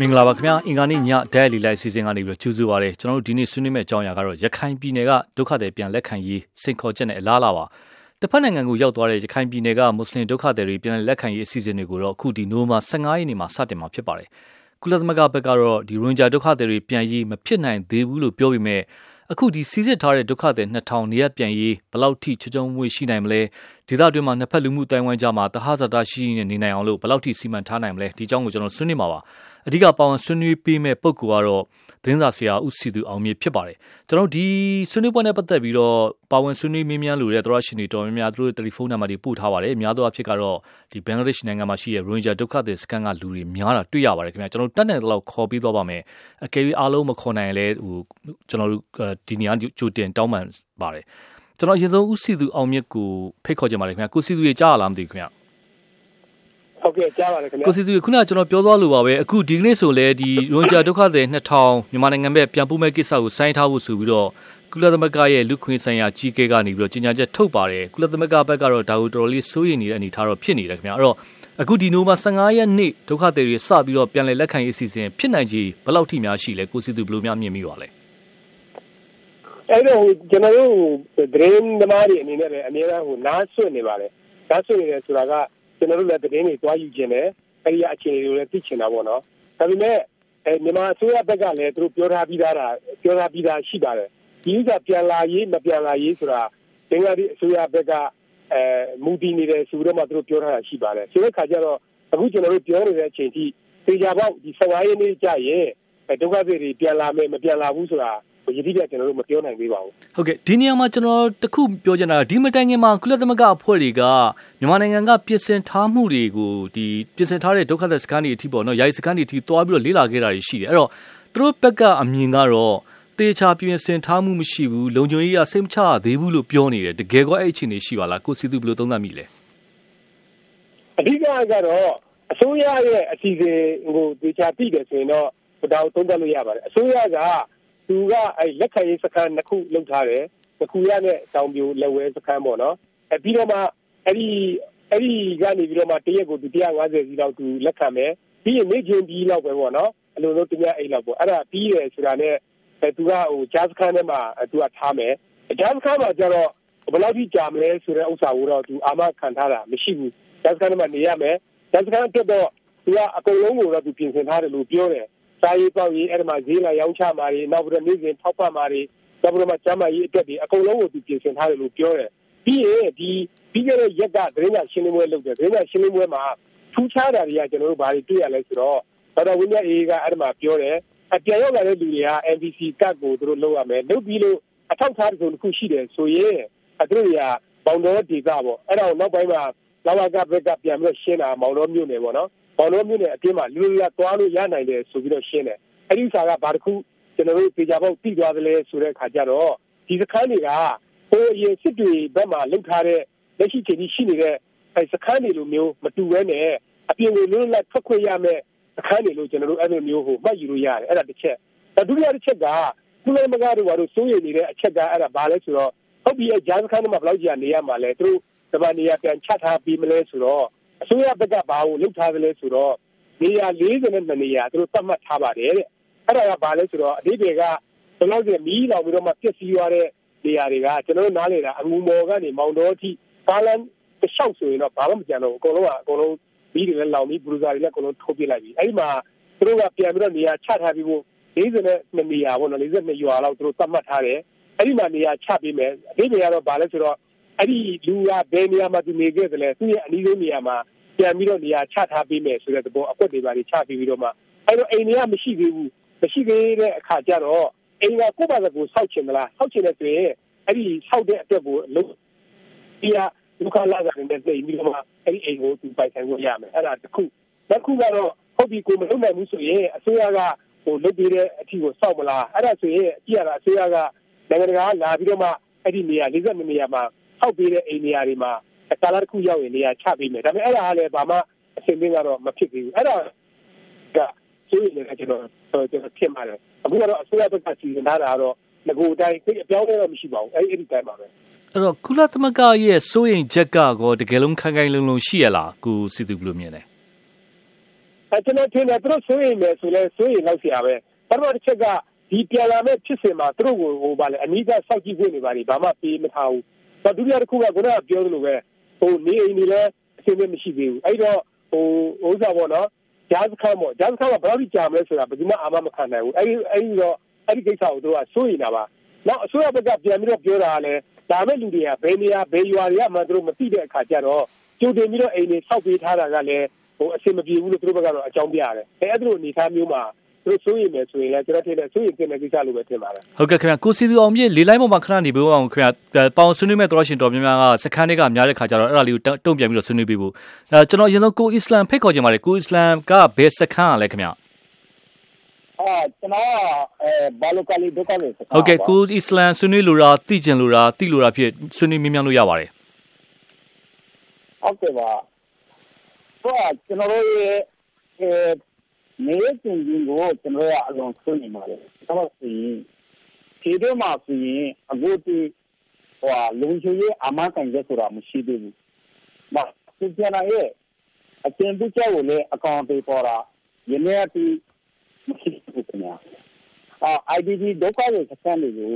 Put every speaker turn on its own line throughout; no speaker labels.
မင်္ဂလာပါခင်ဗျာအင်္ဂါနေ့ညဒိုင်လီလိုက်စီစဉ်ကနေပြီးတော့ကျူးစုပါရစေကျွန်တော်တို့ဒီနေ့ဆွေးနွေးမယ့်အကြောင်းအရာကတော့ရခိုင်ပြည်နယ်ကဒုက္ခသည်ပြန်လက်ခံရေးစိန်ခေါ်ချက်နဲ့အလားအလာပါတစ်ဖက်နိုင်ငံကိုရောက်သွားတဲ့ရခိုင်ပြည်နယ်ကမွတ်စလင်ဒုက္ခသည်တွေပြန်လက်ခံရေးအစီအစဉ်တွေကိုတော့အခုဒီနိုဝင်ဘာ15ရက်နေ့မှာစတင်မှာဖြစ်ပါတယ်ကုလသမဂ္ဂဘက်ကတော့ဒီရွန်ဂျာဒုက္ခသည်တွေပြန်ရေးမဖြစ်နိုင်သေးဘူးလို့ပြောပေမဲ့အခုဒီစီစစ်ထားတဲ့ဒုက္ခသည်2000နေရပြန်ရေးဘလောက်ထိချကြုံမွေရှိနိုင်မလဲ ဒေသတွင်းမှာနှစ်ဖက်လူမှုတိုင်ဝမ်ကြားမှာတဟဇာတာရှိနေနိုင်အောင်လို့ဘလောက်ထိစီမံထားနိုင်မလဲဒီအကြောင်းကိုကျွန်တော်ဆွေးနွေးမှာပါအဓိကပါဝင်ဆွေးနွေးပေးမဲ့ပုဂ္ဂိုလ်ကတော့သတင်းစာဆရာဦးစီသူအောင်မြေဖြစ်ပါတယ်ကျွန်တော်ဒီဆွေးနွေးပွဲနဲ့ပတ်သက်ပြီးတော့ပါဝင်ဆွေးနွေးမင်းများလို့တဲ့သောရရှင်တွေတော်များများသူတို့တယ်လီဖုန်းနံပါတ်တွေပို့ထားပါတယ်အများသောအားဖြင့်ကတော့ဒီဘင်္ဂလားဒေ့ရှ်နိုင်ငံမှာရှိတဲ့ရိုဟင်ဂျာဒုက္ခသည်စခန်းကလူတွေများတာတွေ့ရပါတယ်ခင်ဗျာကျွန်တော်တက်တဲ့လောက်ခေါ်ပြီးတော့ပါမယ်အကယ်၍အားလုံးမခေါ်နိုင်လဲဟိုကျွန်တော်တို့ဒီနေရာကြိုတင်တောင်းပန်ပါတယ် ကျွန်တော်အရင်ဆုံးဦးစီသူအောင်မြင့်ကိုဖိတ်ခေါ်ကြပါမယ်ခင်ဗျာကိုစီသူရေကြားရလားမသိဘူးခင်ဗျာ
ဟုတ်ကဲ့ကြားပါတယ်ခင်ဗျာ
ကိုစီသူခုနကကျွန်တော်ပြောသွားလို့ပါပဲအခုဒီကနေ့ဆိုလဲဒီရွန်ဂျာဒုက္ခသည်2000မြန်မာနိုင်ငံဘက်ပြန်ပို့မဲ့ကိစ္စကိုစိုင်းထားဖို့ဆိုပြီးတော့ကုလသမဂ္ဂရဲ့လူခွင့်ဆိုင်ရာကြီးကဲကနေပြီးတော့ကြေညာချက်ထုတ်ပါတယ်ကုလသမဂ္ဂဘက်ကတော့ဒါကိုတော်တော်လေးစိုးရိမ်နေတဲ့အနေအထားတော့ဖြစ်နေတယ်ခင်ဗျာအဲ့တော့အခုဒီနိုမှာ15ရက်နေ့ဒုက္ခသည်တွေစပြီးတော့ပြန်လည်လက်ခံရေးအစီအစဉ်ဖြစ်နိုင်ကြီးဘယ်လောက်ထိများရှိလဲကိုစီသူဘယ်လိုများမြင်မိပါလဲ
အဲ့တော့ကျွန်တော်တို့ဒရင်းသမားတွေအနေနဲ့လည်းအများအားဟိုနားဆွနေပါလေနားဆွနေတယ်ဆိုတာကကျွန်တော်တို့လည်းသတင်းတွေတွားယူခြင်းနဲ့အဲ့ဒီအခြေအနေတွေလည်းသိချင်တာပေါ့နော်ဒါပေမဲ့အဲမြန်မာအစိုးရဘက်ကလည်းသူတို့ပြောထားပြီးသားတာပြောထားပြီးသားရှိပါတယ်ဒီဥစ္စာပြန်လာရေးမပြန်လာရေးဆိုတာဘင်္ဂလားဒေ့ရှ်အစိုးရဘက်ကအဲမူတည်နေတယ်ဆိုတော့မှသူတို့ပြောထားတာရှိပါတယ်ဆိုတဲ့ခါကျတော့အခုကျွန်တော်တို့ပြောနေတဲ့အချိန်ထိသေချာပေါက်ဒီ15ရက်နေ့ကြာရင်ဒုက္ခသည်တွေပြန်လာမယ်မပြန်လာဘူးဆိုတာ ယတိပြကျွန်တော်တို့မပြောနိုင်သေးပါဘူး
ဟုတ်ကဲ့ဒီနေရာမှာကျွန်တော်တခုပြောချင်တာဒီမတိုင်ခင်မှာကုလသမဂ္ဂအဖွဲ့တွေကမြန်မာနိုင်ငံကပြင်ဆင်ထားမှုတွေကိုဒီပြင်ဆင်ထားတဲ့ဒုက္ခသည်စခန်းတွေအထိပေါ့နော်ယာယီစခန်းတွေအထိတွားပြီးတော့လေ့လာခဲ့တာရှိတယ်အဲ့တော့သူတို့ဘက်ကအမြင်ကတော့တေချာပြင်ဆင်ထားမှုမရှိဘူးလုံခြုံရေးအစိမ့်ချသေးဘူးလို့ပြောနေတယ်တကယ်ကောအဲ့အခြေအနေရှိပါလားကိုစီသူဘယ်လိုသုံးသပ်မိလဲ
အဓိကကတော့အစိုးရရဲ့အစီအစဉ်ကိုတေချာသိတယ်ဆိုရင်တော့ဒါကိုသုံးသပ်လို့ရပါတယ်အစိုးရက သူကအဲလက်ခံရေးစခန်းနှစ်ခုလုပ်ထားတယ်တစ်ခုရနဲ့တောင်ပြိုလက်ဝဲစခန်းပေါ့နော်အဲပြီးတော့မှအဲ့ဒီအဲ့ဒီကနေပြီးတော့မှတရက်ကိုသူ150စီလောက်သူလက်ခံမယ်ပြီးရင်နေချင်းပြီးလောက်ပဲပေါ့နော်အလိုလိုတ냐အိတ်လောက်ပေါ့အဲ့ဒါပြီးတယ်ဆိုတာနဲ့အဲသူကဟိုဂျာစခန်းထဲမှာသူကထားမယ်ဂျာစခန်းမှာကျတော့ဘယ်လောက်ထိကြာမလဲဆိုတဲ့ဥစ္စာကိုတော့သူအာမခံထားတာမရှိဘူးဂျာစခန်းထဲမှာနေရမယ်ဂျာစခန်းအတွက်တော့သူကအကုန်လုံးကိုတော့သူပြင်ဆင်ထားတယ်လို့ပြောတယ် စားရေးပေါက်ရေးအဲ့ဒီမှာဈေးလာရောင်းချမှာတွေနောက်ပြီးတော့နေ့စဉ်ထောက်ပံ့မှာတွေနောက်ပြီးတော့ကျန်းမာရေးအတွက်တွေအကုန်လုံးကိုသူပြင်ဆင်ထားတယ်လို့ပြောတယ်ပြီးရင်ဒီပြီးခဲ့တဲ့ရက်ကသတင်းစာရှင်းလင်းပွဲလုပ်တယ်သတင်းစာရှင်းလင်းပွဲမှာထူးခြားတာတွေကကျွန်တော်တို့ဘာတွေတွေ့ရလဲဆိုတော့ဒေါက်တာဝင်းမြတ်အေးကအဲ့ဒီမှာပြောတယ်အပြန်ရောက်လာတဲ့လူတွေက MVC ကတ်ကိုသူတို့လုပ်ရမယ်လုပ်ပြီးလို့အထောက်ထားတစ်စုံတစ်ခုရှိတယ်ဆိုရင်အတို့တွေကပေါင်တော်ဒေတာပေါ့အဲ့ဒါကိုနောက်ပိုင်းမှာလာဝကဘက်ကပြန်ပြီးရှင်းတာမောင်တော်မြို့နယ်ပေါ့နော် ဘောလုံးမြို့နယ်အတင်းမှာလူလူရသွားလို့ရနိုင်တယ်ဆိုပြီးတော့ရှင်းတယ်အဲ့ဒီစာကဘာတစ်ခုကျွန်တော်တို့ပေကြပေါက်တိသွားတယ်လဲဆိုတဲ့အခါကျတော့ဒီစခန်းတွေကဟိုအရင်စစ်တွေဘက်မှာလှုပ်ထားတဲ့လက်ရှိချိန်ကြီးရှိနေတဲ့အဲစခန်းတွေလိုမျိုးမတူဘဲနဲ့အပြင်ကိုလွတ်လပ်ထွက်ခွင့်ရမယ်စခန်းတွေလို့ကျွန်တော်တို့အဲ့လိုမျိုးဟိုမှတ်ယူလို့ရတယ်အဲ့ဒါတစ်ချက်ဒုတိယတစ်ချက်ကကုလသမဂ္ဂတို့ဘာလို့စိုးရိမ်နေတဲ့အချက်ကအဲ့ဒါဘာလဲဆိုတော့ဟုတ်ပြီအဲဂျာစခန်းတွေမှာဘယ်လောက်ကြာနေရမှာလဲသူတို့ဒီမှာနေရာပြန်ချထားပြီးမလဲဆိုတော့ အစိုးရဘက်ကဘာကိုလုပ်ထားသလဲဆိုတော့နေရာ42နေရာသူတို့သတ်မှတ်ထားပါတယ်တဲ့အဲ့ဒါကဘာလဲဆိုတော့အဓိပ္ပာယ်ကဘယ်လောက်ကျမီးလောင်ပြီးတော့မှပြည့်စည်သွားတဲ့နေရာတွေကကျွန်တော်တို့နားလေတာအငူမော်ကနေမောင်တော်အထိဘာလန်တစ်လျှောက်ဆိုရင်တော့ဘာမှမကြံတော့ဘူးအကုန်လုံးကအကုန်လုံးမီးတွေလည်းလောင်ပြီးဘလူဇာတွေလည်းအကုန်လုံးထုတ်ပြလိုက်ပြီအဲ့ဒီမှာသူတို့ကပြန်ပြီးတော့နေရာချထားပြီးဖို့42နေရာပေါ့နော်42ရွာလောက်သူတို့သတ်မှတ်ထားတယ်အဲ့ဒီမှာနေရာချပေးမယ်အဓိပ္ပာယ်ကတော့ဘာလဲဆိုတော့ အဲ့ဒီလူကဘယ်နေရာမှာသူနေခဲ့တယ်လဲသူ့ရဲ့အနည်းဆုံးနေရာမှာပြန်ပြီးတော့နေရာချထားပေးမယ်ဆိုတဲ့သဘောအကွက်တွေပါတွေချပေးပြီးတော့မှအဲ့တော့အိမ်တွေကမရှိသေးဘူးမရှိသေးတဲ့အခါကျတော့အိမ်ကကိုယ့်ဘာသာကိုစောက်ချင်မလားစောက်ချင်တဲ့ဆိုရင်အဲ့ဒီစောက်တဲ့အတွက်ကိုလုံးဒီကဒုက္ခလာတဲ့တဲ့ပြီးတော့မှအဲ့ဒီအိမ်ကိုသူပိုင်ဆိုင်ဖို့ရမယ်အဲ့ဒါတစ်ခုတစ်ခုကတော့ဟုတ်ပြီကိုမလုပ်နိုင်ဘူးဆိုရင်အစိုးရကဟိုလုပ်ပေးတဲ့အထီကိုစောက်မလားအဲ့ဒါဆိုရင်ကြည့်ရတာအစိုးရကနိုင်ငံတကာလာပြီးတော့မှအဲ့ဒီနေရာ40နေရာမှာ ဆောက်ပေးတဲ့အိမ်နေရာတွေမှာကာလတစ်ခုရောက်ရင်နေရာချပေးမယ်ဒါပေမဲ့အဲ့ဒါကလည်းဘာမှအဆင်သင့်ကတော့မဖြစ်သေးဘူးအဲ့ဒါကဆိုရင်လည်းကျွန်တော်ကျွန်တော်ဖြစ်မှာတယ်အခုကတော့အစိုးရဘက်ကစီစဉ်ထားတာကတော့ငကိုတိုင်းသိအပြောင်းလဲတော့မရှိပါဘူးအဲ့အဲ့ဒီတိုင်းပါပဲ
အဲ့တော့ကုလသမဂ္ဂရဲ့စိုးရင်ချက်ကတော့တကယ်လုံးခိုင်ခိုင်လုံလုံရှိရလားအခုစီသူဘယ်လိုမြင်လဲ
အဲ့ကျွန်တော်ထင်တယ်သူတို့စိုးရင်လေဆိုလဲစိုးရင်လောက်ဆရာပဲပထမတစ်ချက်ကဒီပြန်လာမဲ့ဖြစ်စဉ်မှာသူတို့ကိုဟိုဗာလေအနိကစောက်ကြည့်ခွင့်တွေပါလေဘာမှပေးမထားဘူး ဒုတိယတစ်ခုကခုနကပြောသလိုပဲဟိုနေအိမ်တွေလည်းအဆင်မရှိသေးဘူး။အဲ့တော့ဟိုဥစ္စာပေါ့နော်ဂျာစခန်းပေါ့ဂျာစခန်းကဘယ်လိုကြာမလဲဆိုတာဘယ်သူမှအာမမခံနိုင်ဘူး။အဲ့ဒီအဲ့ဒီတော့အဲ့ဒီကိစ္စကိုတို့ကစိုးရင်တာပါ။နောက်အစိုးရဘက်ကပြန်ပြီးတော့ပြောတာကလည်းဒါမဲ့လူတွေကဘယ်နေရာဘယ်ရွာတွေကမှသူတို့မသိတဲ့အခါကျတော့ကြိုတင်ပြီးတော့အိမ်တွေဆောက်ပေးထားတာကလည်းဟိုအဆင်မပြေဘူးလို့သူတို့ဘက်ကတော့အကြောင်းပြရတယ်။အဲအဲ့ဒီလိုအနေအထားမျိုးမှာ သူတို့စိုးရိမ်မယ်ဆိုရင်လည်းကျွန်တော်ထင်တယ်စိုးရိမ်တဲ့ကိစ္စလို့ပဲထင်ပါတယ်
ဟုတ်ကဲ့ခင်ဗျာကိုစီသူအောင်မြင့်လေးလိုက်ပေါ်မှာခဏနေပေးအောင်ခင်ဗျာပေါင်ဆွေးနွေးမဲ့တော်ရှင်တော်များများကစခန်းတွေကများတဲ့ခါကျတော့အဲ့ဒါလေးကိုတုံ့ပြန်ပြီးတော့ဆွေးနွေးပေးဖို့အဲကျွန်တော်အရင်ဆုံးကိုအစ္စလမ်ဖိတ်ခေါ်ချင်ပါတယ်ကိုအစ္စလမ်ကဘယ်စခန်းอ่ะလဲခင်ဗျာ
အာကျွန်တော်အဲဘာလိုကလီဒုက္ခလေးစခန်း
ဟုတ်ကဲ့ကိုအစ္စလမ်ဆွေးနွေးလို့ရာသိကျင်လို့ရာသိလို့ရာဖြစ်ဆွေးနွေးမြင်မြန်လို့ရပါတယ်
ဟုတ်ကဲ့ပါတော့ကျွန်တော်ရဲ့ အဲနေရခြင်းကြီးကိုကျွန်တော်ကအလွန်ဆွနေပါတယ်။ဒါမှဆိုရင်ဒီတော့မှဆိုရင်အခုဒီဟိုလုံချိုရဲ့အမကန်ရက်ဆိုတာမရှိသေးဘူး။မသူပြန်လာရဲ့အကျဉ်းပြုချက်ကိုလည်းအကောင့်ပေးပေါ်တာယနေ့အထိမရှိဘူးခင်ဗျာ။အာ IDP ဒုက္ခရဲ့စကန်တွေကို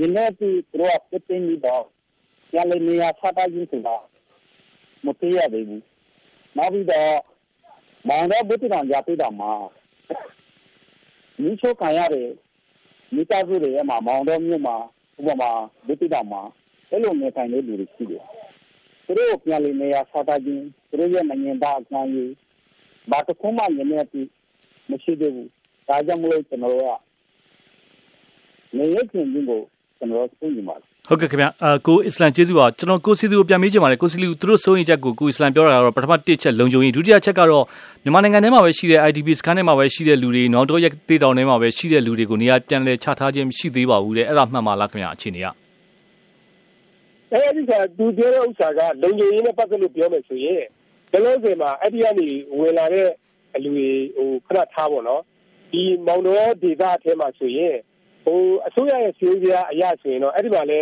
ယနေ့အထိသူတို့ကပြင်းပြီးတော့ရလည်းနေရာဖတ်တာကြီးဆိုတာမသိရသေးဘူး။နောက်ပြီးတော့ မောင်တော်ဘုတိတော်ရပြတာမှာမိချိုးခံရတဲ့မိသားစုတွေရဲ့မှာမောင်တော်မြို့မှာဥပမာဘုတိတော်မှာအဲ့လိုနေထိုင်နေလူတွေရှိတယ်သူတို့ပြန်လည်နေရစားတာချင်းသူတို့ရဲ့နိုင်ငံသားအကန့်ကြီးဘာတခုမှညနေအထိမရှိသေးဘူးဒါကြောင့်မလို့ကျွန်တော်တို့ကနေရခြင်းကိုကျွန်တော်တို့သိနေပါတယ်
ဟုတ်ကဲ့ခင်ဗျအာကိုအစ္စလမ်ကျေးဇူးပါကျွန်တော်ကိုစီသူကိုပြန်မေးချင်ပါတယ်ကိုစီလူသူတို့စိုးရင်ချက်ကိုကိုအစ္စလမ်ပြောတာကတော့ပထမတစ်ချက်လုံခြုံရေးဒုတိယချက်ကတော့မြန်မာနိုင်ငံထဲမှာပဲရှိတဲ့ IDP စခန်းထဲမှာပဲရှိတဲ့လူတွေနောက်တော့ရက်တေးတောင်ထဲမှာပဲရှိတဲ့လူတွေကိုနေရာပြန်လဲချထားခြင်းမရှိသေးပါဘူးတဲ့အဲ့ဒါမှန်ပါလားခင်ဗျအခြေအနေက
အဲဒီကသူပြောတဲ့ဥစ္စာကလုံခြုံရေးနဲ့ပတ်သက်လို့ပြောမယ်ဆိုရင်ဘယ်လိုဆိုမှအဲ့ဒီကနေဝင်လာတဲ့အလူတွေဟိုခဏထားပေါ့နော်ဒီမောင်တော်ဒေသအထဲမှာဆိုရင် ဟိုအစိုးရရဲ့စီးပွားအရာဆိုရင်တော့အဲ့ဒီမှာလဲ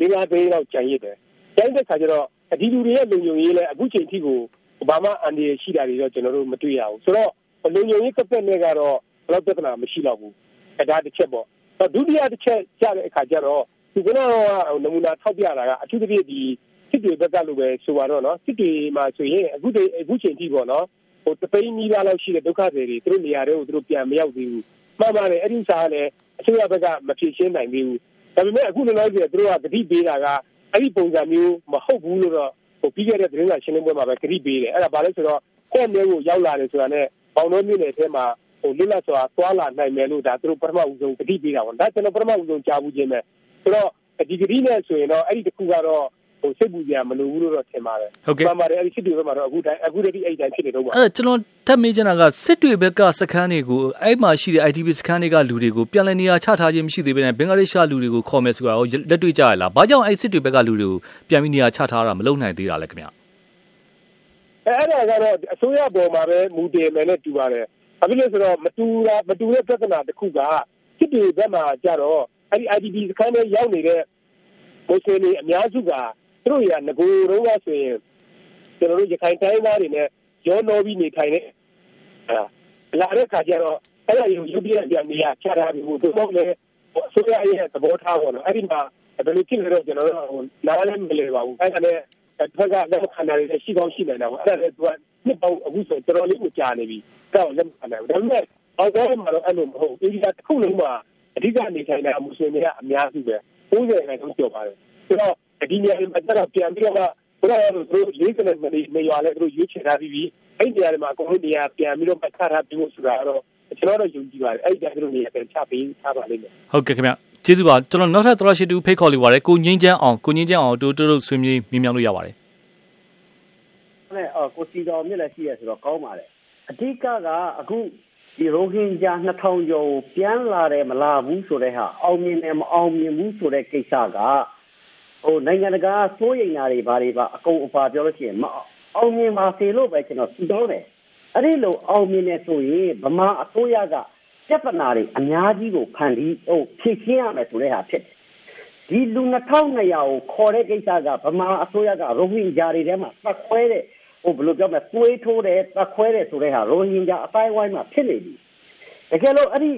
လေးငါးသိန်းလောက်ကျန်ရစ်တယ်။ကျန်တဲ့ခါကျတော့ဒီလူတွေရဲ့လုံခြုံရေးလဲအခုချိန်ထိကိုဘာမှအန်ဒီရရှိတာတွေတော့ကျွန်တော်တို့မတွေ့ရဘူး။ဆိုတော့လုံခြုံရေးကပတ်နဲ့ကတော့ဘယ်တော့ပြဿနာမရှိတော့ဘူး။အဲဒါတစ်ချက်ပေါ့။ဒုတိယတစ်ချက်ကြားတဲ့အခါကျတော့ဒီကတော့နမူနာထောက်ပြတာကအထူးသဖြင့်ဒီစစ်တွေဘက်ကလိုပဲဆိုပါတော့နော်စစ်တွေမှာဆိုရင်အခုတည်းအခုချိန်ထိပေါ့နော်ဟိုတပိန်းနီးပါးလောက်ရှိတဲ့ဒုက္ခတွေတွေသူတို့နေရာတွေကိုသူတို့ပြန်မရောက်သေးဘူးမှန်ပါတယ်အဲ့ဒီစားလည်း အစိုးရဘက်ကမဖြေရှင်းနိုင်သေးဘူးဒါပေမဲ့အခုလောလောဆယ်သူတို့ကဂတိပေးတာကအဲ့ဒီပုံစံမျိုးမဟုတ်ဘူးလို့တော့ဟိုပြီးခဲ့တဲ့သတင်းစာရှင်းလင်းပွဲမှာပဲဂတိပေးတယ်အဲ့ဒါဘာလဲဆိုတော့တဲ့မျိုးကိုရောက်လာတယ်ဆိုတာနဲ့ပေါင်တော်မြို့နယ်ထဲမှာဟိုလွတ်လပ်စွာသွားလာနိုင်မယ်လို့ဒါသူတို့ပထမဦးဆုံးဂတိပေးတာပေါ့ဒါကျွန်တော်ပထမဦးဆုံးကြားဘူးခြင်းပဲဆိုတော့ဒီဂတိနဲ့ဆိုရင်တော့အဲ့ဒီတစ်ခုကတော့ ဟိုစိတ်ပူကြမလို့ဘူးလို့တော့ထင်ပါတယ်
ဟုတ်ကဲ့
မှန်ပါတယ်အဲ့ဒီစစ်တွေဘက်မှာတော့အခုတိုင်းအခုတည်းအဲ့တိုင်းဖြစ်နေတော့ပါ
အဲ့ကျွန်တော်ထပ်မေးချင်တာကစစ်တွေဘက်ကစခန်းတွေကိုအဲ့မှာရှိတဲ့ ITB စခန်းတွေကလူတွေကိုပြန်လည်နေရာချထားခြင်းမရှိသေးဘဲနဲ့ဘင်္ဂလားဒေ့ရှ်လူတွေကိုခေါ်မယ်ဆိုတာလက်တွေ့ကြရလားဘာကြောင့်အဲ့စစ်တွေဘက်ကလူတွေကိုပြန်ပြီးနေရာချထားတာမလုပ်နိုင်သေးတာလဲခင်ဗျ
အဲ့ဒါကတော့အစိုးရပေါ်မှာပဲမူတည်မယ်နဲ့တူပါတယ်ဘာဖြစ်လို့ဆိုတော့မတူတာမတူတဲ့ပြဿနာတစ်ခုကစစ်တွေဘက်မှာကြတော့အဲ့ဒီ IDP စခန်းတွေရောက်နေတဲ့မွတ်စလင်တွေအများစုက သူတို့ရငကိုယ်တော့ဆိုရင်ကျွန်တော်တို့ရခိုင်တိုင်းသားတွေနဲ့ရောလောပြီးနေထိုင်နေအဲလာတဲ့ခါကျတော့အဲ့ဒါရုပ်ရုပ်ပြပြန်နေရချထားပြီးဟိုတို့တော့လေဆိုရရဲ့သဘောထားပေါ့နော်အဲ့ဒီမှာဘယ်လိုဖြစ်လဲတော့ကျွန်တော်တို့ဟိုနားလည်းမလဲပါဘူးအဲ့ဒါနဲ့တစ်ခါကတော့ခန္ဓာတွေရှိကောင်းရှိနေတာပေါ့အဲ့ဒါလည်းသူကနှစ်ပေါင်းအခုဆိုတော်တော်လေးကိုကြာနေပြီအဲ့တော့လက်မခံနိုင်ဘူးဒါပေမဲ့အောက်တော့မှာတော့အဲ့လိုမဟုတ်ဘူးဒီကတစ်ခုလုံးမှာအဓိကနေထိုင်တာမွတ်စလင်တွေကအများစုပဲ90ခိုင်နှုန်းကျော်ပါတယ်ဆိုတော့ ဒီနေရာမှာကျတော့ပြန်ပြီးတော့ဘုရားတို့တို့လေးကလေးမနေနေရွာလဲတို့ရွေးချယ်ထားပြီးအဲ့ဒီနေရာမှာအကုန်လုံးနေရာပြန်ပြီးတော့မှတ်ထားပြီးလို့ဆိုတာတော့ကျွန်တော်တို့ယုံကြည်ပါတယ်အဲ့ဒီတိုင်းတို့နေရာပြန်ချပေးထားပါလိမ့်မယ်
ဟုတ်ကဲ့ခင်ဗျကျေးဇူးပါကျွန်တော်နောက်ထပ်သရရှိတူဖိတ်ခေါ်လိုပါတယ်ကိုငင်းချမ်းအောင်ကိုငင်းချမ်းအောင်တို့တို့ဆွေးမြေးမြင်မြောက်လို့ရပါတယ်
နဲ့အော်ကိုစီတော်မြစ်လည်းရှိရဆိုတော့ကောင်းပါတယ်အဓိကကအခုဒီရိုဟင်ဂျာ2000ကျော်ပြန်လာတယ်မလာဘူးဆိုတဲ့ဟာအောင်မြင်တယ်မအောင်မြင်ဘူးဆိုတဲ့ကိစ္စက ဟိုနိုင်ငံတကာစိုးရိမ်တာတွေဘာတွေပါအကုန်အပါပြောလို့ရှိရင်မအောင်မြင်ပါစေလို့ပဲကျွန်တော်စီတောင်းတယ်အဲ့ဒီလိုအောင်မြင်နေဆိုရင်ဗမာအစိုးရကပြဿနာတွေအများကြီးကိုဖန်တီးဟိုဖြည့်ရှင်းရမယ်ဆိုတဲ့ဟာဖြစ်တယ်ဒီလူ2200ကိုခေါ်တဲ့ကိစ္စကဗမာအစိုးရကရိုဟင်ဂျာတွေထဲမှာပတ်ခွဲတဲ့
ဟိုဘယ်လိုပြောမလဲသွေးထိုးတယ်တခွဲတယ်ဆိုတဲ့ဟာရိုဟင်ဂျာအတိုင်းဝိုင်းမှာဖြစ်နေပြီတကယ်လို့အဲ့ဒီ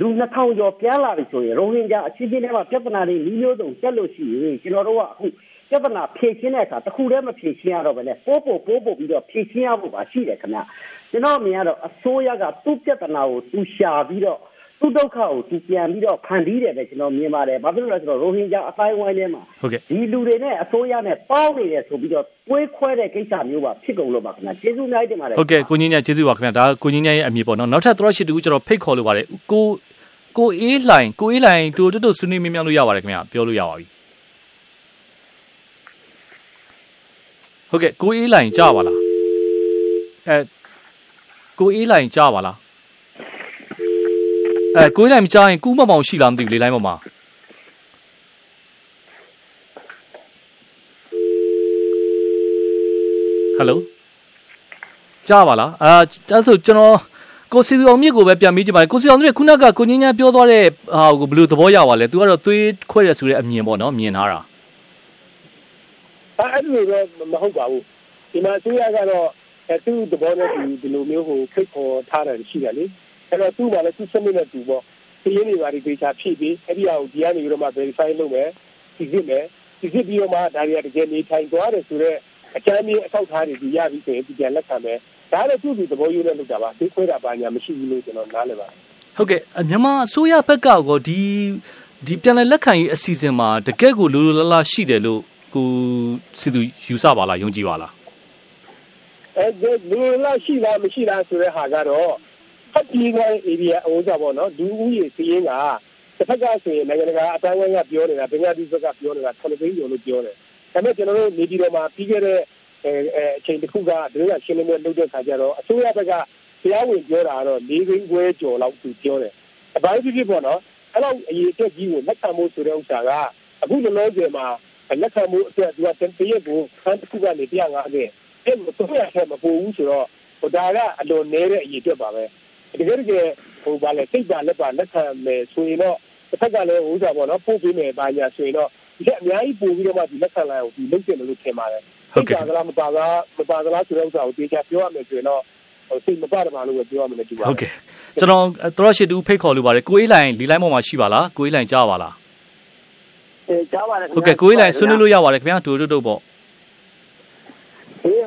လူ2000ကျော်ပြန်လာပြီဆိုရင်ရိုဟင်ဂျာအချင်းချင်းထဲမှာပြဿနာတွေမျိုးမျိုးစုံတက်လို့ရှိရင်ကျွန်တော်တို့ကအခုပြဿနာဖြေရှင်းတဲ့အခါတခုတည်းမဖြေရှင်းရတော့ဘဲနဲ့ပို့ပို့ပို့ပို့ပြီးတော့ဖြေရှင်းရဖို့ပါရှိတယ်ခင်ဗျကျွန်တော်မြင်ရတော့အစိုးရကသူ့ပြဿနာကိုသူရှာပြီးတော့ သူ့ဒုက္ခကိုသူပြန်ပြီးတော့ဖန်တီးတယ်ပဲကျွန်တော်မြင်ပါတယ်ဘာဖြစ်လို့လဲဆိုတော့ရိုဟင်ဂျာအတိုင်းဝိုင်းထဲမှာ
ဟုတ်ကဲ့
ဒီလူတွေနဲ့အစိုးရနဲ့ပေါင်းနေတယ်ဆိုပြီးတော့တွေးခွဲတဲ့ကိစ္စမျိုးပါဖြစ်ကုန်လို့ပါခင်ဗျကျေးဇူးအများကြီးတင်ပါတယ်
ဟုတ်ကဲ့ကိုကြီးညကျေးဇူးပါခင်ဗျဒါကိုကြီးညရဲ့အမြင်ပေါ့နော်နောက်ထပ်သရရှိတူကျွန်တော်ဖိတ်ခေါ်လိုပါတယ်ကိုကိုအေးလိုင်ကိုအေးလိုင်တူတူတူဆွေးနွေးမြင်မြလို့ရပါတယ်ခင်ဗျပြောလို့ရပါပြီဟုတ်ကဲ့ကိုအေးလိုင်ကြားပါလားအဲကိုအေးလိုင်ကြားပါလား အဲကိုအေးလိုင်မကြားရင်ကူးမမောင်ရှိလားမသိဘူးလေလိုင်းပေါ်မှာဟယ်လိုကြားပါလားအာအဲ့ဆိုကျွန်တော်ကိုစီအောင်မြစ်ကိုပဲပြန်မေးကြည့်ပါကိုစီအောင်မြစ်ခုနကကိုငင်းညာပြောသွားတဲ့ဟာကိုဘယ်လိုသဘောရပါလဲသူကတော့သွေးခွဲရဆိုတဲ့အမြင်ပေါ့နော်မြင်ထားတာ
အဲ့လိုတော့မဟုတ်ပါဘူးဒီမှာသူရကတော့အဲသူ့သဘောနဲ့ဒီဒီလိုမျိုးကိုဖိတ်ခေါ်ထားတယ်ရှိတယ်လေ အဲ့တော့သူ့မှာလည်းသူ့စနစ်နဲ့သူပေါ့ဒီရင်းတွေပါဒီဒေတာဖြည့်ပြီးအဲ့ဒီဟာကိုဒီကနေပြီးတော့မှ verify လုပ်မယ်ဒီစစ်မယ်ဒီစစ်ပြီးတော့မှဒါတွေကတကယ်နေထိုင်သွားတယ်ဆိုတော့အကြမ်းမြင့်အထောက်ထားတွေဒီရပြီးဆိုရင်ဒီပြန်လက်ခံမယ်ဒါလည်းသူ့သူသဘောယူနဲ့လုပ်တာပါသိခွဲတာပါညာမရှိဘူးလို့ကျွန်တော်နားလည်ပါတယ်
ဟုတ်ကဲ့မြန်မာအစိုးရဘက်ကကောဒီဒီပြန်လည်လက်ခံရေးအစီအစဉ်မှာတကယ့်ကိုလိုလိုလားလားရှိတယ်လို့ကိုစီသူယူဆပါလားယုံကြည်ပါလား
အဲလိုလားရှိလားမရှိလားဆိုတဲ့ဟာကတော့ ဖတ်ပြီးတဲ့ area အဝကြပေါ့နော်ဒူးဦးရေစီးရင်ကတစ်ဖက်ကဆိုရင်နိုင်ငံတကာအတိုင်းအဝိုင်းကပြောနေတာဘင်္ဂလားဒေ့ရှ်ဘက်ကပြောနေတာ7သိန်းကျော်လို့ပြောတယ်ဒါပေမဲ့ကျွန်တော်တို့နေပြည်တော်မှာပြီးခဲ့တဲ့အဲအချိန်တစ်ခုကဒုရရှင်းလင်းပွဲလုပ်တဲ့ခါကျတော့အစိုးရဘက်ကတရားဝင်ပြောတာကတော့၄သိန်းခွဲကျော်လောက်သူပြောတယ်အပိုင်းဖြစ်ဖြစ်ပေါ့နော်အဲ့လောက်အရေးအတွက်ကြီးကိုလက်ခံဖို့ဆိုတဲ့ဥစ္စာကအခုလောလောဆယ်မှာလက်ခံမှုအတွက်သူကတရက်ကိုခန်းတစ်ခုကနေ150အဲ့လိုတော့ရခဲ့မပို့ဘူးဆိုတော့ဟိုဒါကအလွန်နည်းတဲ့အရေးအတွက်ပါပဲ တကယ်တကယ်ဟိုဗာလဲစိတ်ပါလက်ပါလက်ခံမယ်ဆိုရင်တော့တစ်ခါကလည်းဟိုဥစ္စာပေါ့နော်ပို့ပေးမယ်ဘာညာဆိုရင်တော့ဒီအများကြီးပို့ပြီးတော့မှဒီလက်ခံလိုက်အောင်ဒီလုပ်တယ်လို့ထင်ပါတယ်
ဟုတ်ကဲ့
ပါလားမပါလားမပါလားဆိုတဲ့ဥစ္စာကိုတေချာပြောရမယ်ဆိုရင်တော့စိတ်မပါတယ်မလို့ပဲပြောရမယ်တူပါ
ဟုတ်ကဲ့ကျွန်တော်တော်ရှိတူဖိတ်ခေါ်လို့ပါတယ်ကိုအေးလိုင်လီလိုင်းပေါ်မှာရှိပါလားကိုအေးလိုင်ကြားပါလား
အေးကြားပါတယ်
ဟုတ်ကဲ့ကိုအေးလိုင်ဆွေးနွေးလို့ရပါတယ်ခင်ဗျာတူတူတူပေါ့
အေး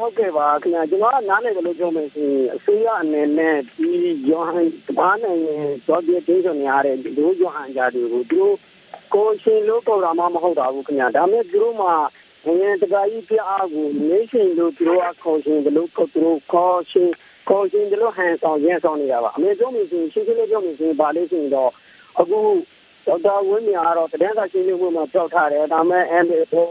ဟုတ်ကဲ့ပါခင်ဗျာကျွန်တော်ကနားလည်တယ်လို့ပြောမယ်ဆိုရင်အစိုးရအနေနဲ့ဒီယောဟန်ဘာနိုင်တော့ဒီတင်းဆိုနေရတဲ့ဒီလိုယောဟန်ကြတွေကိုသူတို့ကိုရှင်လို့ပေါ်တာမှမဟုတ်တာဘူးခင်ဗျာဒါမဲ့သူတို့မှနိုင်ငံတကာကြီးပြအားကိုနေရှင်တို့သူတို့အခေါ်ရှင်ဘလို့ကိုသူတို့ခေါ်ရှင်ခေါ်ရှင်ဘလို့ဟန်ဆောင်ရန်ဆောင်နေတာပါအမေပြောမိဆိုရှင်းရှင်းလေးပြောမိဆိုပါလို့ဆိုရင်တော့အခုဒေါက်တာဝင်းမြာကတော့တဒန်းစာရှင်းလင်းပွဲမှာပြောထားတယ်ဒါမဲ့ MA ဟို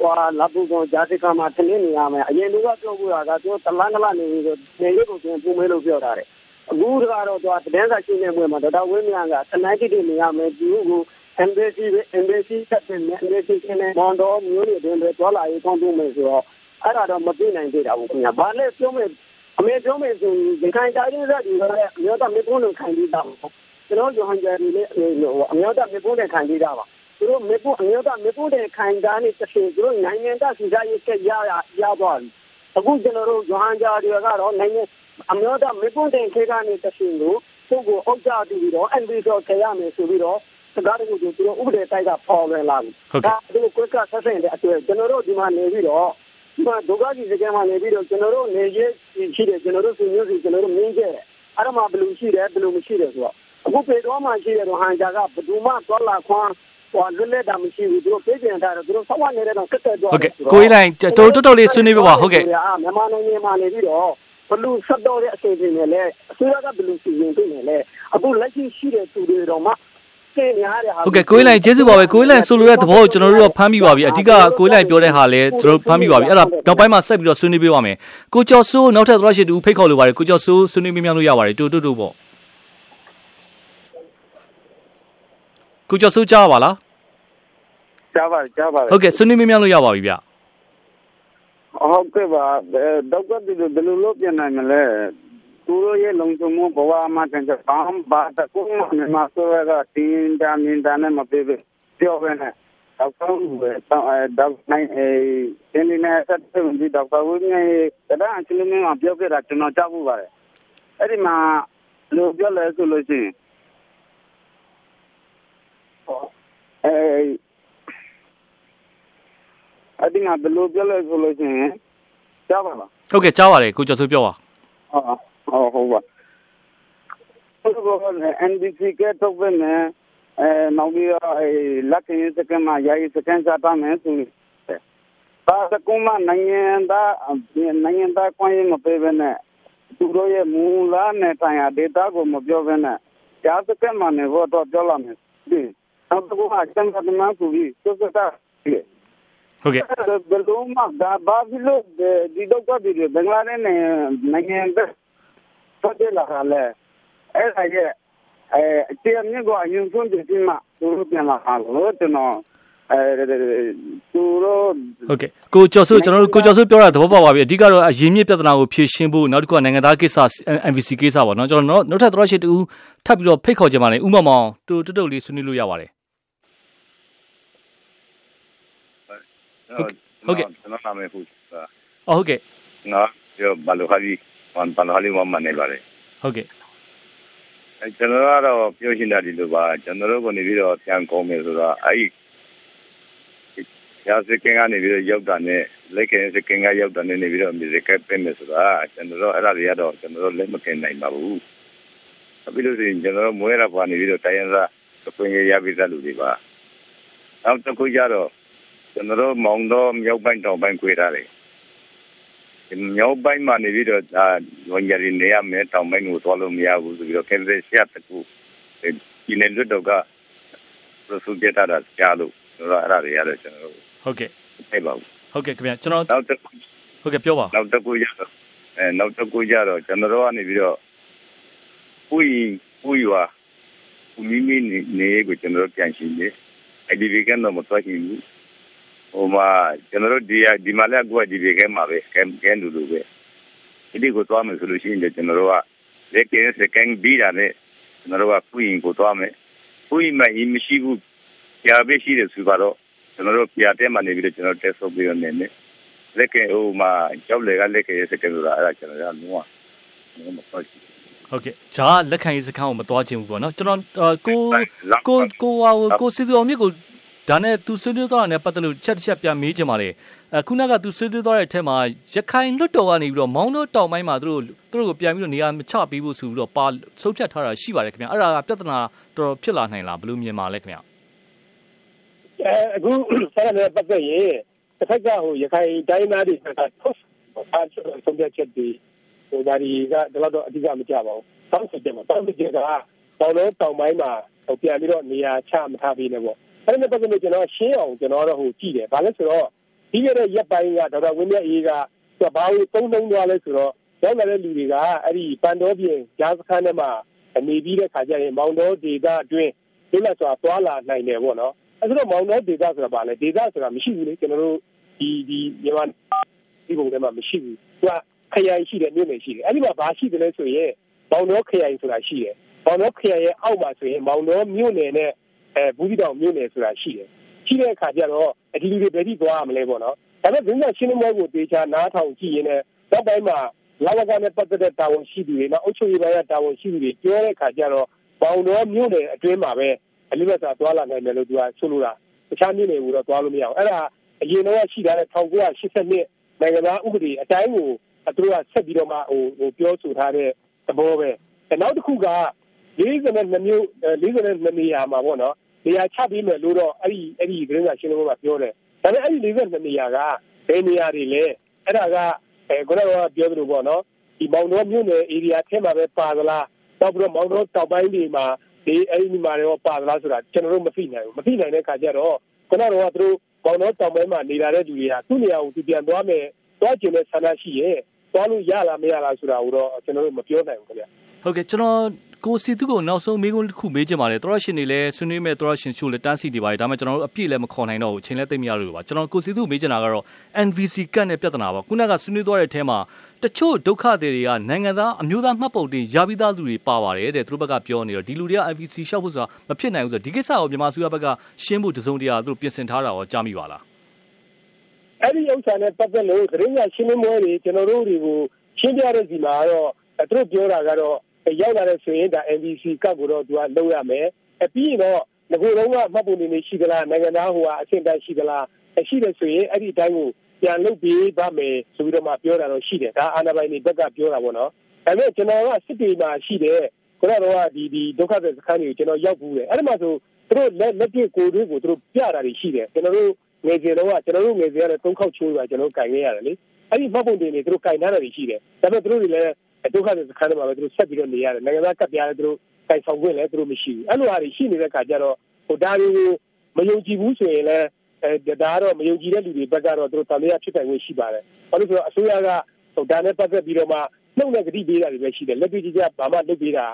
ဟိုလာပူကောင်ဂျာတိကမှာထင်းနေရမယ်အရင်ကပြောဖို့ကသူတလန်းကလာနေပြီးနေရုပ်ကိုပြန်ပုံမဲလို့ပြောထားတယ်အခုကတော့သူကတဒန်းစာရှင်းလင်းပွဲမှာဒေါက်တာဝင်းမြာကတနိုက်တိနေရမယ်ဒီကို embassy embassy တက်တယ် embassy ကလည်းမောင်တော်မျိုးတွေတွင်ပဲသွားလာရေးကောင်းပြုမယ်ဆိုတော့အဲ့ဒါတော့မပြနိုင်သေးတာဘူးခင်ဗျာဘာလဲပြောမယ်အမေပြောမယ်ဆိုရင်ဒီခိုင်တိုင်းရတဲ့ဒီလည်းအမျိုးသားမြေပုံးလို့ခံပြီးသားပါကျွန်တော်ဂျွန်ဂျာဒီလည်းအမျိုးသားမြေပုံးနဲ့ခံပြီးသားပါ သူတို့မြေပုံးအမျိုးသားမြေပုံးနဲ့ခံတာနဲ့တစ်ချိန်သူတို့နိုင်ငံသားစီစားရေးကရရရသွားပြီအခုကျွန်တော်တို့ဂျွန်ဂျာတွေကတော့နိုင်ငံအမျိုးသားမြေပုံးတဲ့ခေတ်ကနေတစ်ချိန်ကိုပုဂ္ဂိုလ်အောက်ကြပြီးတော့ NB တော့ခရရမယ်ဆိုပြီးတော့စကားတခုကိုသူတို့ဥပဒေတိုက်ကပေါ်လွင်လာပြီ။
ဒါ
သူကိုကဆက်ဆင့်တဲ့အတွက်ကျွန်တော်တို့ဒီမှာနေပြီးတော့ဒီမှာဒုက္ခကြီးစကဲမှာနေပြီးတော့ကျွန်တော်တို့နေရေးရှိတယ်ကျွန်တော်တို့ဆွေမျိုးစီကျွန်တော်တို့မင်းကျဲတယ်။အဲ့ဒါမှဘယ်လိုရှိတယ်ဘယ်လိုမရှိတယ်ဆိုတော့အခုပေတော်မှရှိတယ်တော့ဟန်ကြကဘယ်သူမှသွားလာခွန်း ဟိုလွတ်လပ်တာမရှိဘူးသူတို့ပြေးပြန်တာတော့သူတို့ဆောက်ရနေတဲ့တော့ဆက်တက်သွား
ဟုတ်ကဲ့ကိုကြီးလိုက်တိုးတိုးတိုးလေးဆွေးနွေးပြပါဟုတ်ကဲ့
မြန်မာနိုင်ငံမှာနေပြီးတော့ဘလူဆက်တော်တဲ့အစီအစဉ်တွေလည်းအစိုးရကဘလူစီရင်ပြင်နေလေအခုလက်ရှိရှိတဲ့သူတွေတော့မှတင်များတဲ့ဟာ
ဟုတ်ကဲ့ကိုယ်လိုင်းကျေးဇူးပါပဲကိုယ်လိုင်းဆိုလိုတဲ့သဘောကိုကျွန်တော်တို့တော့ဖမ်းမိပါပြီအဓိကကိုယ်လိုင်းပြောတဲ့ဟာလဲကျွန်တော်ဖမ်းမိပါပြီအဲ့ဒါနောက်ပိုင်းမှာဆက်ပြီးတော့ဆွေးနွေးပေးပါမယ်ကိုကျော်စိုးနောက်ထပ်သရရှိတူဖိတ်ခေါ်လိုပါတယ်ကိုကျော်စိုးဆွေးနွေးမြများလို့ရပါတယ်တူတူတူပေါ့ ကိုကျော်စိုးကြားပါလား
ကြားပါကြားပါ
ဟုတ်ကဲ့ဆွေးနွေးမြများလို့ရပါပြီဗျ
ဟုတ်ကဲ့ပါဒေါက်တာဒီလိုဘယ်လိုလုပ်ပြန်နိုင်မလဲသူတို့ရဲ့လုံခြုံမှုဘဝမှာတန်ကြဘာဘာတကူမြန်မာဆိုရကတင်းတာမင်းတာနဲ့မပြေပြောပဲနဲ့
ဒေါက်တာဦးပဲဒေါက်ဒေါက်နိုင်အဲတင်းနေနဲ့ဆက်သွယ်ပြီးဒေါက်တာဦးနဲ့တဒန်းအချင်းချင်းမှာပြောခဲ့တာကျွန်တော်ကြားဖို့ပါတယ်အဲ့ဒီမှာလို့ပြောလဲဆိုလို့ရှိရင် အဲအဲ့ဒီမှာဘယ်လိုပြောလဲဆိုလို့ရှိရင်ကြားပါလား
ဟုတ်ကဲ့ကြားပါတယ်ကိုကျော်စိုးပြောပါ
ဟုတ်ဟုတ်ပါဟုတ်ကဲ့ NBC ကတော့ဘယ်နဲ့အဲနောက်ပြီးတော့အဲလက်ခင်စကန်မှာယာယီစကန်စားပါမယ်ဆိုပါစကုမနိုင်ငံသားနိုင်ငံသားကွန်ရင်မပေးဘဲနဲ့သူတို့ရဲ့မူလာနဲ့တိုင်ရဒေတာကိုမပြောဘဲနဲ့ကြားစကန်မှာနေဖို့တော့ပြောလာမယ် ဒီနောက်တစ်ခုကစံပတ်မှန်ဆိုပြီးစစတာဒီ
ဟုတ်ကဲ့
ဘယ်လိုမှဒါဘာဖြစ်လို့ဒီတော့ကဒီဘင်္ဂလားဒေ့ရှ်နိုင်ငံဘက်ပတ်သက်လာလဲအဲ့ဒါရဲ့အဲအကျဉ်းမြင့်ကအရင်ဆုံးပြင်မှသူတို့ပြန်လာတာလို့ကျွန်တော်အဲသူတို့
ဟုတ်ကဲ့ကိုကျော်စိုးကျွန်တော်တို့ကိုကျော်စိုးပြောတာသဘောပေါက်ပါပြီအဓိကတော့အရင်းမြစ်ပြဿနာကိုဖြေရှင်းဖို့နောက်တစ်ခုကနိုင်ငံသားကိစ္စ MVC ကိစ္စပေါ့နော်ကျွန်တော်နောက်ထပ်သရရှိတူထပ်ပြီးတော့ဖိတ်ခေါ်ကြပါလေဥမမောင်တူတုတ်တုတ်လေးဆွေးနွေးလို့ရပါတယ်
ဟုတ်ကဲ့ကျွန်တော်နာမည်ဟုတ်
အော်ဟုတ်ကဲ့
ငါပြောဘလိုဟာဒီဝန်ဘလိုဟာဒီမမနေပါလေ
ဟုတ်ကဲ့
အဲကျွန်တော်ကတော့ပြောရှင်းတာဒီလိုပါကျွန်တော်တို့ကနေပြီးတော့ပြန်ကောင်းမယ်ဆိုတော့အဲ့ဒီရာစကင်ကနေပြီးတော့ရောက်တာနဲ့လက်ကင်စကင်ကရောက်တာနဲ့နေပြီးတော့မြစ်ကပ်ပြင်မယ်ဆိုတာကျွန်တော်တို့အဲ့ဒါတွေကတော့ကျွန်တော်တို့လက်မကင်နိုင်ပါဘူးအပြီးလို့ဆိုရင်ကျွန်တော်တို့မွေးရပါနေပြီးတော့တိုင်းရသားအခွင့်အရေးရပြီးသားလူတွေပါနောက်တစ်ခုကျတော့ ကျွန်တော်တို့မောင်တော်မြောက်ပိုင်းတောင်ပိုင်းခွေထားတယ်မြောက်ပိုင်းမှာနေပြီးတော့ဒါဝန်ကြရီနေရမယ်တောင်ပိုင်းကိုသွားလို့မရဘူးဆိုပြီးတော့ကင်ဆယ်ရှက်တကူဒီနေ့လွတ်တော့ကပရိုဆူပြတာကြားလို့ဆိုတော့အဲ့ဒါတွေရတယ်ကျွန်တော်တို့
ဟုတ်ကဲ့
သိပါဘူး
ဟုတ်ကဲ့ခင်ဗျကျွန်တော်
နောက်တစ်ခု
ဟုတ်ကဲ့ပြောပါ
နောက်တစ်ခုရတော့အဲနောက်တစ်ခုကြတော့ကျွန်တော်တို့ကနေပြီးတော့ဥယဥယွာဥမိမိနေကိုကျွန်တော်တို့ပြန်ရှင်းတယ်အဲ့ဒီဒီကတော့မသွားရှင်းဘူး ဟိုမှာကျွန်တော်တို့ဒီဒီမှာလည်းကိုကဒီဒီကမှာပဲကဲကဲလူလူပဲဒီကိုသွားမယ်ဆိုလို့ရှိရင်ကျွန်တော်တို့ကလက်ကင်းစကန်ဘီတာနဲ့ကျွန်တော်တို့ကဥယကိုသွားမယ်ဥယမှာအမရှိဘူးကြာပဲရှိတယ်ဆိုတော့ကျွန်တော်တို့ပြတဲ့မှာနေပြီးတော့ကျွန်တော်တက်ဆုပ်ပြီးတော့နေနေလက်ကဟိုမှာကြောက်လေကလက်ကရစကဆိုတာအဲ့ဒါကျွန်တော်ကလုံးဝလုံးမပတ်ဘူး
ဟုတ်ကဲ့ဂျာလက်ခံရေးစခန်းကိုမသွားခြင်းဘူးပေါ့နော်ကျွန်တော်ကိုကိုကိုဟာကိုစီစီအောင်မြစ်ကို ဒါနဲ့သူဆွေးနွေးသွားတာနဲ့ပတ်သက်လို့ချက်တစ်ချက်ပြန်မေးချင်ပါလေအခုနကသူဆွေးနွေးသွားတဲ့အထက်မှာရခိုင်လွတ်တော်ကနေပြီးတော့မောင်းတော့တောင်ပိုင်းမှာသူတို့သူတို့ကိုပြန်ပြီးတော့နေရာမချပေးဖို့ဆိုပြီးတော့ပါဆုံးဖြတ်ထားတာရှိပါတယ်ခင်ဗျအဲ့ဒါကပြဿနာတော်တော်ဖြစ်လာနိုင်လားဘယ်လိုမြင်ပါလဲခင်ဗျ
အဲအခုဆက်ရတဲ့ပတ်သက်ရင်တစ်ခါကဟိုရခိုင်တိုင်းသားတွေကထုတ်အားဆုံးဖြတ်ချက်တွေဟိုဒါဒီကဒါတော့အဓိကမကြပါဘူး။တောင်းဆိုချက်မှာတောင်းဆိုချက်ကတောင်လုံးတောင်ပိုင်းမှာဟိုပြန်ပြီးတော့နေရာချမထားပေးနဲ့ပေါ့။ အဲ့ဒီပတ်သက်လို့ကျွန်တော်ရှင်းအောင်ကျွန်တော်တော့ဟိုကြည့်တယ်။ဘာလဲဆိုတော့ဒီရတဲ့ရက်ပိုင်းကဒေါက်တာဝင်းမြတ်အေးကသူကဘာလို့သုံးသုံးသွားလဲဆိုတော့ရောက်လာတဲ့လူတွေကအဲ့ဒီပန်တော်ပြင်ဂျားစခန်းထဲမှာနေပြီးတဲ့ခါကျရင်မောင်တော်ဒေတာအတွင်းလွတ်လပ်စွာသွားလာနိုင်တယ်ပေါ့နော်။အဲ့ဒါမောင်တော်ဒေတာဆိုတာဘာလဲဒေတာဆိုတာမရှိဘူးလေကျွန်တော်တို့ဒီဒီမြန်မာဒီပုံထဲမှာမရှိဘူး။သူကခရိုင်ရှိတယ်မြို့နယ်ရှိတယ်အဲ့ဒီမှာဘာရှိတယ်လဲဆိုရင်မောင်တော်ခရိုင်ဆိုတာရှိတယ်မောင်တော်ခရိုင်ရဲ့အောက်မှာဆိုရင်မောင်တော်မြို့နယ်နဲ့ အဲဘူးဒီတောင်မြို့နယ်ဆိုတာရှိတယ်ရှိတဲ့အခါကျတော့အဒီလူတွေဘယ်ထိသွားရမလဲပေါ့နော်ဒါပေမဲ့ဒုညရှင်းလင်းပွဲကိုတေချာနားထောင်ကြည့်ရင်လည်းနောက်ပိုင်းမှာလာဝကနဲ့ပတ်သက်တဲ့တာဝန်ရှိသူတွေနောက်အုပ်ချုပ်ရေးပိုင်းကတာဝန်ရှိသူတွေပြောတဲ့အခါကျတော့မောင်တော်မြို့နယ်အတွင်းမှာပဲအလိမတ်စာသွားလာနိုင်တယ်လို့သူကဆိုလိုတာတခြားမြို့နယ်ကိုတော့သွားလို့မရအောင်အဲ့ဒါအရင်တော့ရှိထားတဲ့1982နိုင်ငံသားဥပဒေအတိုင်းကိုသူတို့ကဆက်ပြီးတော့မှဟိုဟိုပြောဆိုထားတဲ့သဘောပဲနောက်တစ်ခုက 42မျိုး42နေရာမှာပေါ့နော်နေရာချပြီးမယ်လို့တော့အဲ့ဒီအဲ့ဒီသတင်းစာရှင်းလင်းပွဲမှာပြောတယ်ဒါပေမဲ့အဲ့ဒီ42နေရာကဘယ်နေရာတွေလဲအဲ့ဒါကအဲခုနကပြောသလိုပေါ့နော်ဒီမောင်တော်မြို့နယ် area ထဲမှာပဲပါသလားနောက်ပြီးတော့မောင်တော်တောက်ပိုင်းတွေမှာဒီအဲ့ဒီမှာရောပါသလားဆိုတာကျွန်တော်တို့မသိနိုင်ဘူးမသိနိုင်တဲ့အခါကျတော့ခုနကတော့သူတို့မောင်တော်တောင်ပိုင်းမှာနေလာတဲ့လူတွေကသူ့နေရာကိုသူပြန်သွားမယ်သွားကျင်တဲ့ဆန္ဒရှိရဲ့သွားလို့ရလားမရလားဆိုတာကိုတော့ကျွန်တော်တို့မပြောနိုင်ဘူးခင်ဗျ
ဟုတ်ကဲ့ကျွန်တော် ကိုစီသူကိုနောက်ဆုံးမေးခွန်းတစ်ခုမေးချင်ပါတယ်သောရရှင်တွေလည်းဆွေးနွေးမဲ့သောရရှင်ချို့လည်းတန်းစီနေပါတယ်ဒါပေမဲ့ကျွန်တော်တို့အပြည့်လည်းမခေါ်နိုင်တော့ဘူးအချိန်လည်းသိမရလို့ပါကျွန်တော်ကိုစီသူမေးချင်တာကတော့ NVC ကတ်နဲ့ပြဿနာပါခုနကဆွေးနွေးသွားတဲ့အထဲမှာတချို့ဒုက္ခတွေတွေကနိုင်ငံသားအမျိုးသားမှတ်ပုံတင်ရပြီးသားလူတွေပါပါတယ်တဲ့သူတို့ဘက်ကပြောနေတော့ဒီလူတွေက NVC ရှောက်ဖို့ဆိုတာမဖြစ်နိုင်ဘူးဆိုတော့ဒီကိစ္စကိုမြန်မာစုရဘက်ကရှင်းဖို့တစုံတရာသူတို့ပြင်ဆင်ထားတာရောကြားမိပါလား
အဲ့ဒီဥစ္စာနဲ့ပတ်သက်လို့သတင်းရရှင်းလင်းပွဲတွေကျွန်တော်တို့တွေကိုရှင်းပြတဲ့ဒီမှာတော့သူတို့ပြောတာကတော့ ရောက်လာတဲ့ဆိုရင်ဒါ NBC ကတ်ကိုတော့သူကလုံးရမယ်အပြီးရင်တော့ငကိုယ်လုံးကမှတ်ပုံနေနေရှိသလားနိုင်ငံသားဟိုကအဆင့်တန်းရှိသလားရှိတယ်ဆိုရင်အဲ့ဒီအတိုင်းကိုပြန်လုပ်ပေးပါမယ်ဆိုပြီးတော့မှပြောတာတော့ရှိတယ်ဒါအာဏာပိုင်တွေဘက်ကပြောတာပေါ့နော်ဒါပေမဲ့ကျွန်တော်ကစစ်တေမှာရှိတယ်ခုနကတော့ဒီဒီဒုက္ခသည်စခန်းတွေကိုကျွန်တော်ရောက်ဘူးတယ်အဲ့ဒီမှာဆိုသူတို့လက်လက်တွေ့ကိုယ်တွေကိုသူတို့ပြတာတွေရှိတယ်ကျွန်တော်တို့ငယ်စဉ်တော့ကျွန်တော်တို့ငယ်စဉ်ကတော့သုံးခေါက်ချိုးပါကျွန်တော်တို့ကင်ခဲ့ရတယ်လေအဲ့ဒီမှတ်ပုံတင်တွေသူတို့ကင်ထားတာတွေရှိတယ်ဒါပေမဲ့သူတို့တွေလည်း ဒုက္ခတွေစခန်းတွေမှာပဲသူတို့ဆက်ပြီးတော့နေရတယ်နိုင်ငံသားကပ်ပြားလည်းသူတို့ကင်ဆောင်ခွင့်လည်းသူတို့မရှိဘူးအဲ့လိုဟာတွေရှိနေတဲ့အခါကျတော့ဟိုဒါတွေကိုမယုံကြည်ဘူးဆိုရင်လည်းအဲဒါကတော့မယုံကြည်တဲ့လူတွေဘက်ကတော့သူတို့တန်တရားဖြစ်နိုင်ဝင်ရှိပါတယ်ဘာလို့ဆိုတော့အစိုးရကဟိုဒါနဲ့ပတ်သက်ပြီးတော့မှနှုတ်နဲ့ဂတိပေးတာတွေပဲရှိတယ်လက်တွေ့ကြကြဘာမှလုပ်ပေးတာ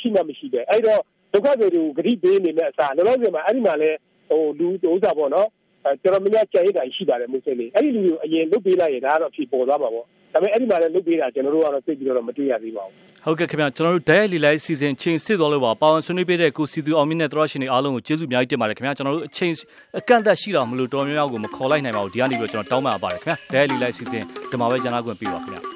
ရှိမှမရှိပဲအဲ့တော့ဒုက္ခတွေကိုဂတိပေးနေတဲ့အစားလောလောဆယ်မှာအဲ့ဒီမှာလဲဟိုလူဥစ္စာပေါ့နော်အဲကျွန်တော်မင်းကြံရတာရှိပါတယ်မွေးစင်းလေးအဲ့ဒီလူကိုအရင်လုပ်ပေးလိုက်ရင်ဒါကတော့အဖြစ်ပေါ်သွားမှာပေါ့ ဒါပေမဲ့အဲ့ဒီမှာလည်းလုပ်ပေးတာကျွန်တော်တို့ကတော့သိပြီးတော့မတွေ့ရသေးပါဘူး
ဟုတ်ကဲ့ခင်ဗျာကျွန်တော်တို့ဒိုင်လီလိုက်စီစဉ်ချင်းစစ်တော်လို့ပါပါဝင်ဆွေးနွေးပေးတဲ့ကိုစီသူအောင်မြင့်နဲ့သရရှင်တွေအားလုံးကိုကျေးဇူးအများကြီးတင်ပါတယ်ခင်ဗျာကျွန်တော်တို့အချိန်အကန့်အသတ်ရှိတော်မလို့တော်များများကိုမခေါ်လိုက်နိုင်ပါဘူးဒီကနေ့ပြီးတော့ကျွန်တော်တောင်းပန်ပါတယ်ခင်ဗျာဒိုင်လီလိုက်စီစဉ်ဒီမှာပဲကျန်လာခွင့်ပေးပါခင်ဗျာ